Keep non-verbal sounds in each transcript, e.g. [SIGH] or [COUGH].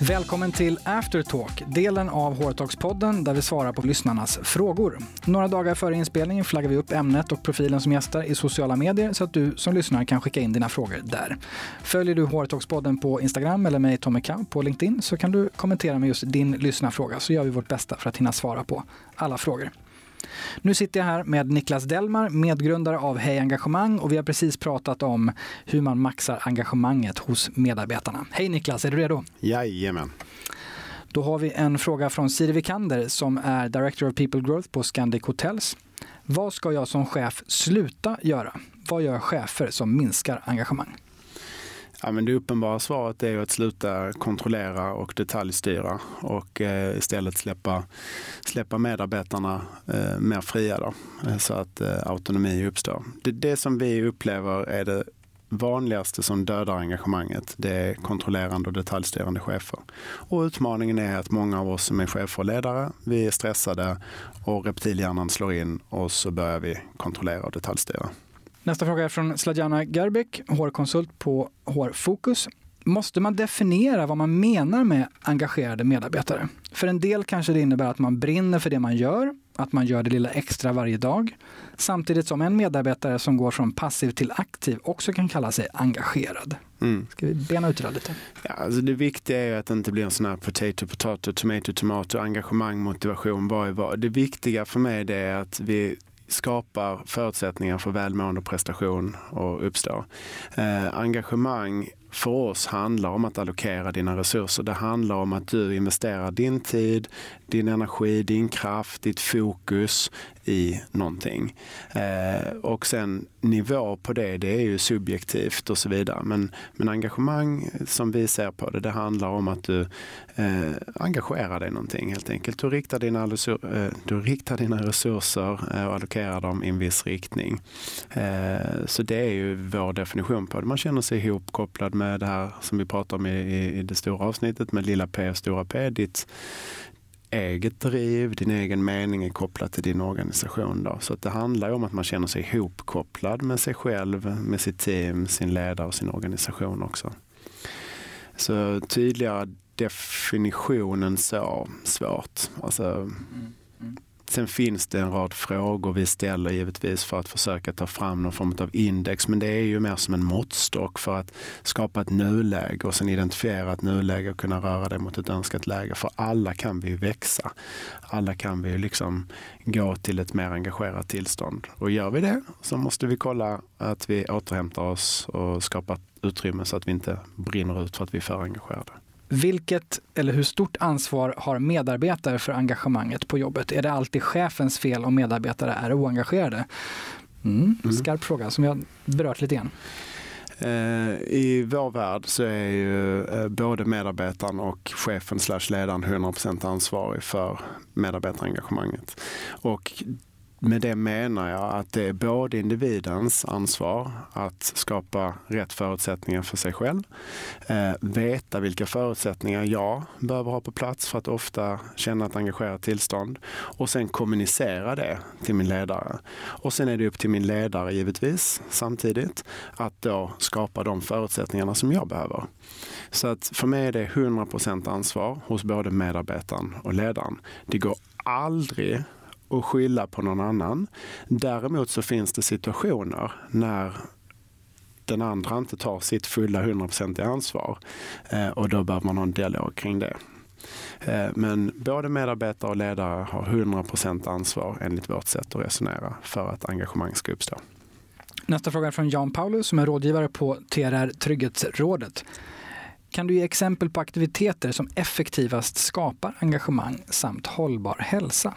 Välkommen till Aftertalk, delen av Hårtalkspodden där vi svarar på lyssnarnas frågor. Några dagar före inspelningen flaggar vi upp ämnet och profilen som gästar i sociala medier så att du som lyssnar kan skicka in dina frågor där. Följer du Hårtalkspodden på Instagram eller mig, Tommy Kau, på LinkedIn så kan du kommentera med just din lyssnarfråga så gör vi vårt bästa för att hinna svara på alla frågor. Nu sitter jag här med Niklas Delmar, medgrundare av Hej Engagemang och vi har precis pratat om hur man maxar engagemanget hos medarbetarna. Hej Niklas, är du redo? Jajamän. Då har vi en fråga från Siri Vikander som är Director of People Growth på Scandic Hotels. Vad ska jag som chef sluta göra? Vad gör chefer som minskar engagemang? Ja, men det uppenbara svaret är att sluta kontrollera och detaljstyra och eh, istället släppa, släppa medarbetarna eh, mer fria då, eh, så att eh, autonomi uppstår. Det, det som vi upplever är det vanligaste som dödar engagemanget, det är kontrollerande och detaljstyrande chefer. Och utmaningen är att många av oss som är chefer och ledare, vi är stressade och reptilhjärnan slår in och så börjar vi kontrollera och detaljstyra. Nästa fråga är från Sladjana Gerbek, hårkonsult på Hårfokus. Måste man definiera vad man menar med engagerade medarbetare? För en del kanske det innebär att man brinner för det man gör, att man gör det lilla extra varje dag. Samtidigt som en medarbetare som går från passiv till aktiv också kan kalla sig engagerad. Mm. Ska vi bena ut det lite? Ja, alltså det viktiga är att det inte blir en sån här potato, potato, tomato, tomato, engagemang, motivation, vad är vad. Det viktiga för mig är att vi skapar förutsättningar för välmående och prestation att uppstå. Eh, engagemang för oss handlar om att allokera dina resurser. Det handlar om att du investerar din tid, din energi, din kraft, ditt fokus i någonting. Eh, och sen nivå på det, det är ju subjektivt och så vidare. Men, men engagemang som vi ser på det, det handlar om att du eh, engagerar dig i någonting helt enkelt. Du riktar dina, eh, du riktar dina resurser eh, och allokerar dem i en viss riktning. Eh, så det är ju vår definition på det. Man känner sig ihopkopplad med det här som vi pratar om i, i, i det stora avsnittet med lilla p och stora p. Ditt, eget driv, din egen mening är kopplad till din organisation. Då. Så att det handlar om att man känner sig ihopkopplad med sig själv, med sitt team, sin ledare och sin organisation också. Så tydligare definitionen så svårt. Alltså, mm. Mm. Sen finns det en rad frågor vi ställer givetvis för att försöka ta fram någon form av index, men det är ju mer som en måttstock för att skapa ett nuläge och sen identifiera ett nuläge och kunna röra det mot ett önskat läge. För alla kan vi ju växa. Alla kan vi ju liksom gå till ett mer engagerat tillstånd. Och gör vi det så måste vi kolla att vi återhämtar oss och skapar utrymme så att vi inte brinner ut för att vi är för engagerade. Vilket eller hur stort ansvar har medarbetare för engagemanget på jobbet? Är det alltid chefens fel om medarbetare är oengagerade? Mm, mm. skarp fråga som har berört lite grann. Eh, I vår värld så är ju eh, både medarbetaren och chefen slash ledaren 100% ansvarig för medarbetarengagemanget. Och med det menar jag att det är både individens ansvar att skapa rätt förutsättningar för sig själv, eh, veta vilka förutsättningar jag behöver ha på plats för att ofta känna ett engagerat tillstånd och sen kommunicera det till min ledare. Och sen är det upp till min ledare givetvis samtidigt att då skapa de förutsättningarna som jag behöver. Så att för mig är det 100% ansvar hos både medarbetaren och ledaren. Det går aldrig och skylla på någon annan. Däremot så finns det situationer när den andra inte tar sitt fulla 100% ansvar eh, och då behöver man ha en dialog kring det. Eh, men både medarbetare och ledare har 100% ansvar enligt vårt sätt att resonera för att engagemang ska uppstå. Nästa fråga är från Jan Paulus som är rådgivare på TRR Trygghetsrådet. Kan du ge exempel på aktiviteter som effektivast skapar engagemang samt hållbar hälsa?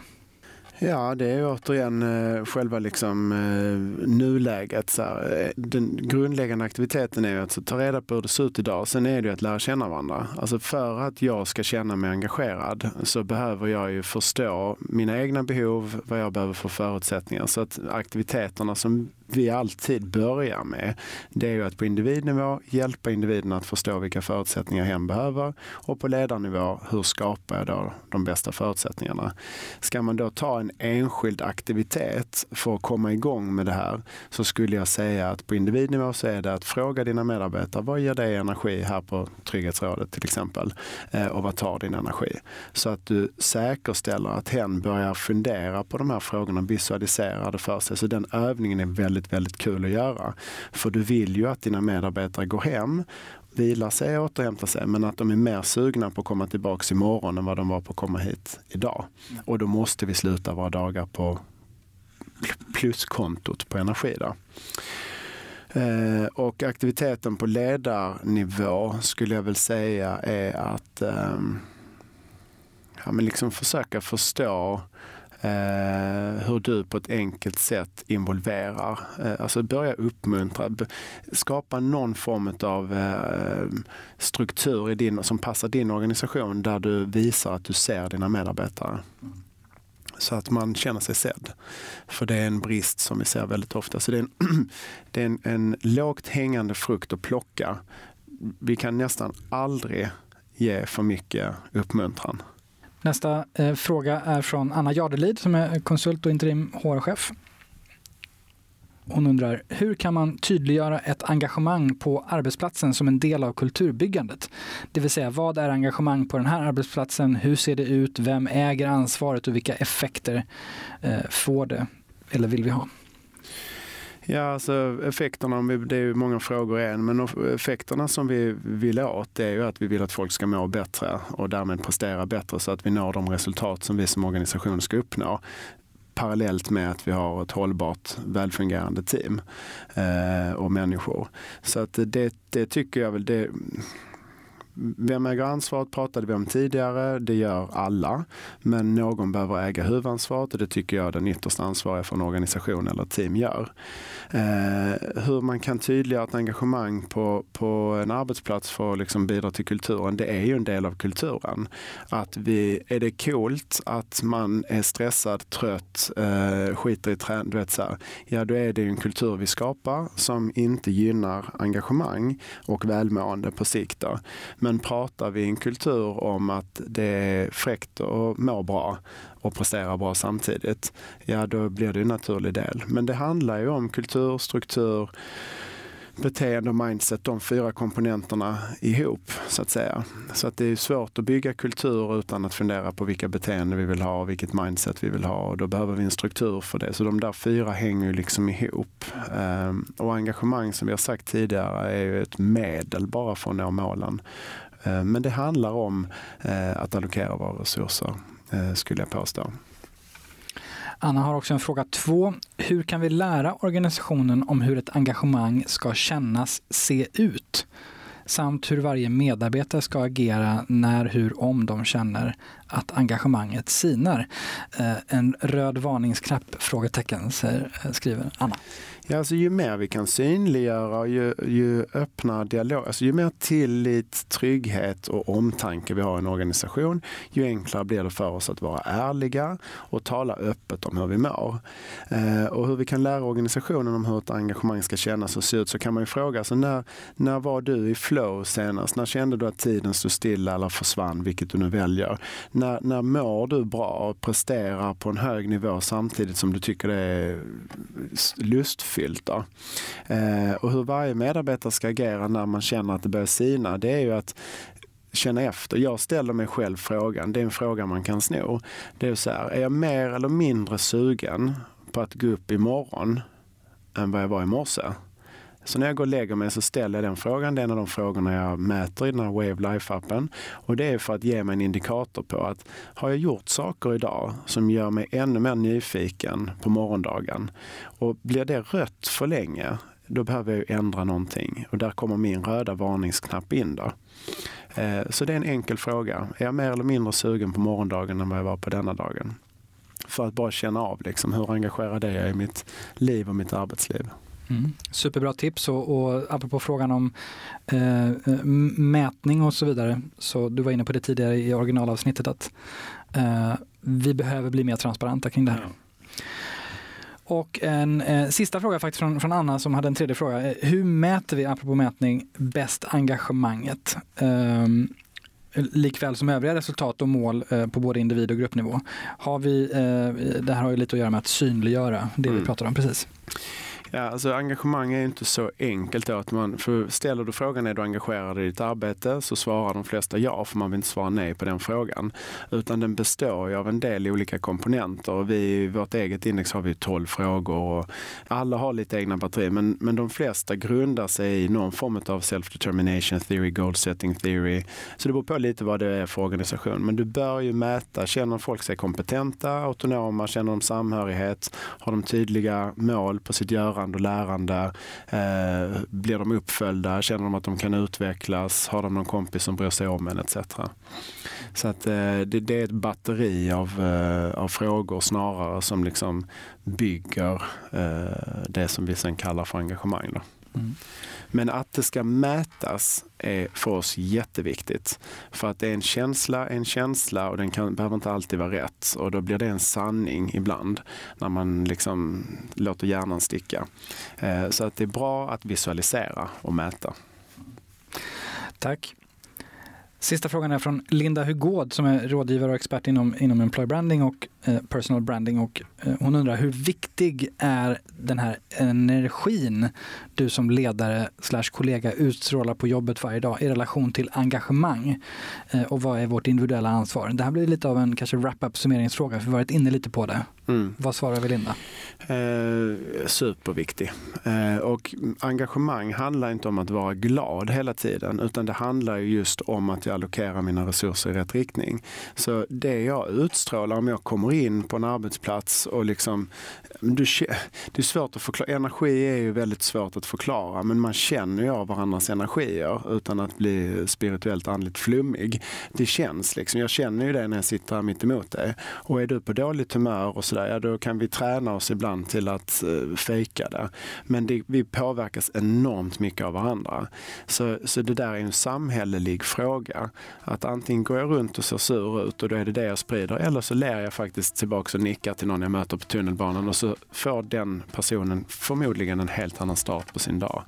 Ja, det är återigen eh, själva liksom, eh, nuläget. Så här. Eh, den grundläggande aktiviteten är att ta reda på hur det ser ut idag. Sen är det att lära känna varandra. Alltså för att jag ska känna mig engagerad så behöver jag ju förstå mina egna behov, vad jag behöver för förutsättningar. Så att aktiviteterna som vi alltid börjar med, det är ju att på individnivå hjälpa individen att förstå vilka förutsättningar hen behöver och på ledarnivå, hur skapar jag då de bästa förutsättningarna? Ska man då ta en enskild aktivitet för att komma igång med det här så skulle jag säga att på individnivå så är det att fråga dina medarbetare, vad ger dig energi här på Trygghetsrådet till exempel? Eh, och vad tar din energi? Så att du säkerställer att hen börjar fundera på de här frågorna, visualisera det för sig. Så den övningen är väldigt, väldigt kul att göra. För du vill ju att dina medarbetare går hem vilar sig och återhämtar sig, men att de är mer sugna på att komma tillbaka imorgon än vad de var på att komma hit idag. Och då måste vi sluta våra dagar på pluskontot på energi. Då. Eh, och aktiviteten på ledarnivå skulle jag väl säga är att eh, ja, men liksom försöka förstå Eh, hur du på ett enkelt sätt involverar. Eh, alltså börja uppmuntra, skapa någon form av eh, struktur i din, som passar din organisation där du visar att du ser dina medarbetare. Så att man känner sig sedd. För det är en brist som vi ser väldigt ofta. Så det är en, [CLEARS THROAT] det är en, en lågt hängande frukt att plocka. Vi kan nästan aldrig ge för mycket uppmuntran. Nästa eh, fråga är från Anna Jardelid som är konsult och interim HR-chef. Hon undrar, hur kan man tydliggöra ett engagemang på arbetsplatsen som en del av kulturbyggandet? Det vill säga, vad är engagemang på den här arbetsplatsen? Hur ser det ut? Vem äger ansvaret och vilka effekter eh, får det? Eller vill vi ha? Ja, alltså effekterna, det är ju många frågor än, men effekterna som vi vill åt det är ju att vi vill att folk ska må bättre och därmed prestera bättre så att vi når de resultat som vi som organisation ska uppnå parallellt med att vi har ett hållbart, välfungerande team eh, och människor. Så att det, det tycker jag väl, det, vem äger ansvaret pratade vi om tidigare. Det gör alla. Men någon behöver äga huvudansvaret och det tycker jag den yttersta ansvariga för en organisation eller team gör. Eh, hur man kan tydliggöra ett engagemang på, på en arbetsplats för att liksom bidra till kulturen, det är ju en del av kulturen. Att vi, är det coolt att man är stressad, trött, eh, skiter i träning, ja då är det en kultur vi skapar som inte gynnar engagemang och välmående på sikt. Då. Men pratar vi en kultur om att det är fräckt att må bra och prestera bra samtidigt, ja då blir det en naturlig del. Men det handlar ju om kultur, struktur, beteende och mindset, de fyra komponenterna ihop så att säga. Så att det är svårt att bygga kultur utan att fundera på vilka beteenden vi vill ha och vilket mindset vi vill ha och då behöver vi en struktur för det. Så de där fyra hänger ju liksom ihop. Ehm, och engagemang som vi har sagt tidigare är ju ett medel bara för att nå målen. Ehm, men det handlar om eh, att allokera våra resurser eh, skulle jag påstå. Anna har också en fråga två. Hur kan vi lära organisationen om hur ett engagemang ska kännas, se ut? Samt hur varje medarbetare ska agera när, hur, om de känner att engagemanget sinar. Eh, en röd varningsknapp? Frågetecken, eh, skriver Anna. Ja, alltså ju mer vi kan synliggöra, ju, ju öppnare dialog, alltså ju mer tillit, trygghet och omtanke vi har i en organisation, ju enklare blir det för oss att vara ärliga och tala öppet om hur vi mår. Eh, och hur vi kan lära organisationen om hur ett engagemang ska kännas och se ut så kan man ju fråga, alltså när, när var du i flow senast? När kände du att tiden stod stilla eller försvann, vilket du nu väljer? När, när mår du bra och presterar på en hög nivå samtidigt som du tycker det är lustfyllt uppfyllda. Eh, och hur varje medarbetare ska agera när man känner att det börjar sina, det är ju att känna efter. Jag ställer mig själv frågan, det är en fråga man kan sno. Det är så här, är jag mer eller mindre sugen på att gå upp imorgon än vad jag var i morse? Så när jag går och lägger mig så ställer jag den frågan. Det är en av de frågorna jag mäter i den här Wave Life-appen. Och det är för att ge mig en indikator på att har jag gjort saker idag som gör mig ännu mer nyfiken på morgondagen och blir det rött för länge, då behöver jag ändra någonting. Och där kommer min röda varningsknapp in. Då. Eh, så det är en enkel fråga. Är jag mer eller mindre sugen på morgondagen än vad jag var på denna dagen? För att bara känna av liksom, hur engagerad är jag i mitt liv och mitt arbetsliv. Mm. Superbra tips och, och apropå frågan om eh, mätning och så vidare. Så du var inne på det tidigare i originalavsnittet att eh, vi behöver bli mer transparenta kring det här. Ja. Och en eh, sista fråga faktiskt från, från Anna som hade en tredje fråga. Hur mäter vi, apropå mätning, bäst engagemanget? Um, likväl som övriga resultat och mål eh, på både individ och gruppnivå. Har vi, eh, det här har ju lite att göra med att synliggöra det mm. vi pratar om precis. Ja, alltså engagemang är inte så enkelt. Då att man, för ställer du frågan är du engagerad i ditt arbete så svarar de flesta ja, för man vill inte svara nej på den frågan. Utan den består ju av en del olika komponenter. Och vi, I vårt eget index har vi 12 frågor och alla har lite egna batterier. Men, men de flesta grundar sig i någon form av self-determination theory, goal setting theory. Så det beror på lite vad det är för organisation. Men du bör ju mäta, känner folk sig kompetenta, autonoma, känner de samhörighet, har de tydliga mål på sitt görande lärande och lärande? Eh, blir de uppföljda? Känner de att de kan utvecklas? Har de någon kompis som bryr sig om en etc. Så att eh, det, det, är ett batteri av, eh, av frågor snarare som liksom bygger eh, det som vi sen kallar för engagemang. Då. Mm. Men att det ska mätas är för oss jätteviktigt. För att det är en känsla, en känsla och den kan, behöver inte alltid vara rätt. Och då blir det en sanning ibland när man liksom låter hjärnan sticka. Eh, så att det är bra att visualisera och mäta. Tack. Sista frågan är från Linda Hugård som är rådgivare och expert inom, inom employer branding och personal branding. Och, eh, hon undrar hur viktig är den här energin du som ledare slash kollega utstrålar på jobbet varje dag i relation till engagemang? Eh, och vad är vårt individuella ansvar? Det här blir lite av en kanske wrap-up summeringsfråga för vi har varit inne lite på det. Mm. Vad svarar vi Linda? Eh, superviktig. Eh, och engagemang handlar inte om att vara glad hela tiden utan det handlar just om att jag allokerar mina resurser i rätt riktning. Så det jag utstrålar om jag kommer in på en arbetsplats och liksom, du, det är svårt att förklara, energi är ju väldigt svårt att förklara men man känner ju av varandras energier utan att bli spirituellt andligt flummig. Det känns liksom, jag känner ju det när jag sitter här mitt emot dig. Och är du på dåligt humör och sådär, ja då kan vi träna oss ibland till att uh, fejka det. Men det, vi påverkas enormt mycket av varandra. Så, så det där är en samhällelig fråga. Att antingen går jag runt och ser sur ut och då är det det jag sprider eller så ler jag faktiskt tillbaka och nickar till någon jag möter på tunnelbanan och så får den personen förmodligen en helt annan start på sin dag.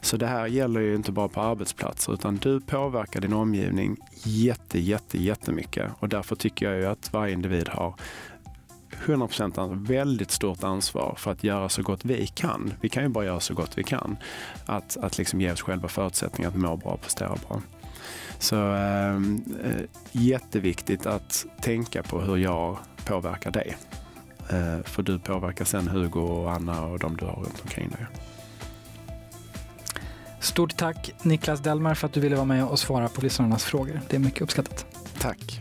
Så det här gäller ju inte bara på arbetsplatser utan du påverkar din omgivning jätte, jätte, jättemycket och därför tycker jag ju att varje individ har 100% väldigt stort ansvar för att göra så gott vi kan. Vi kan ju bara göra så gott vi kan. Att, att liksom ge oss själva förutsättningar att må bra och prestera bra. Så ehm, eh, jätteviktigt att tänka på hur jag påverkar dig. Eh, för du påverkar sen Hugo och Anna och de du har runt omkring dig. Stort tack Niklas Delmar för att du ville vara med och svara på lyssnarnas frågor. Det är mycket uppskattat. Tack.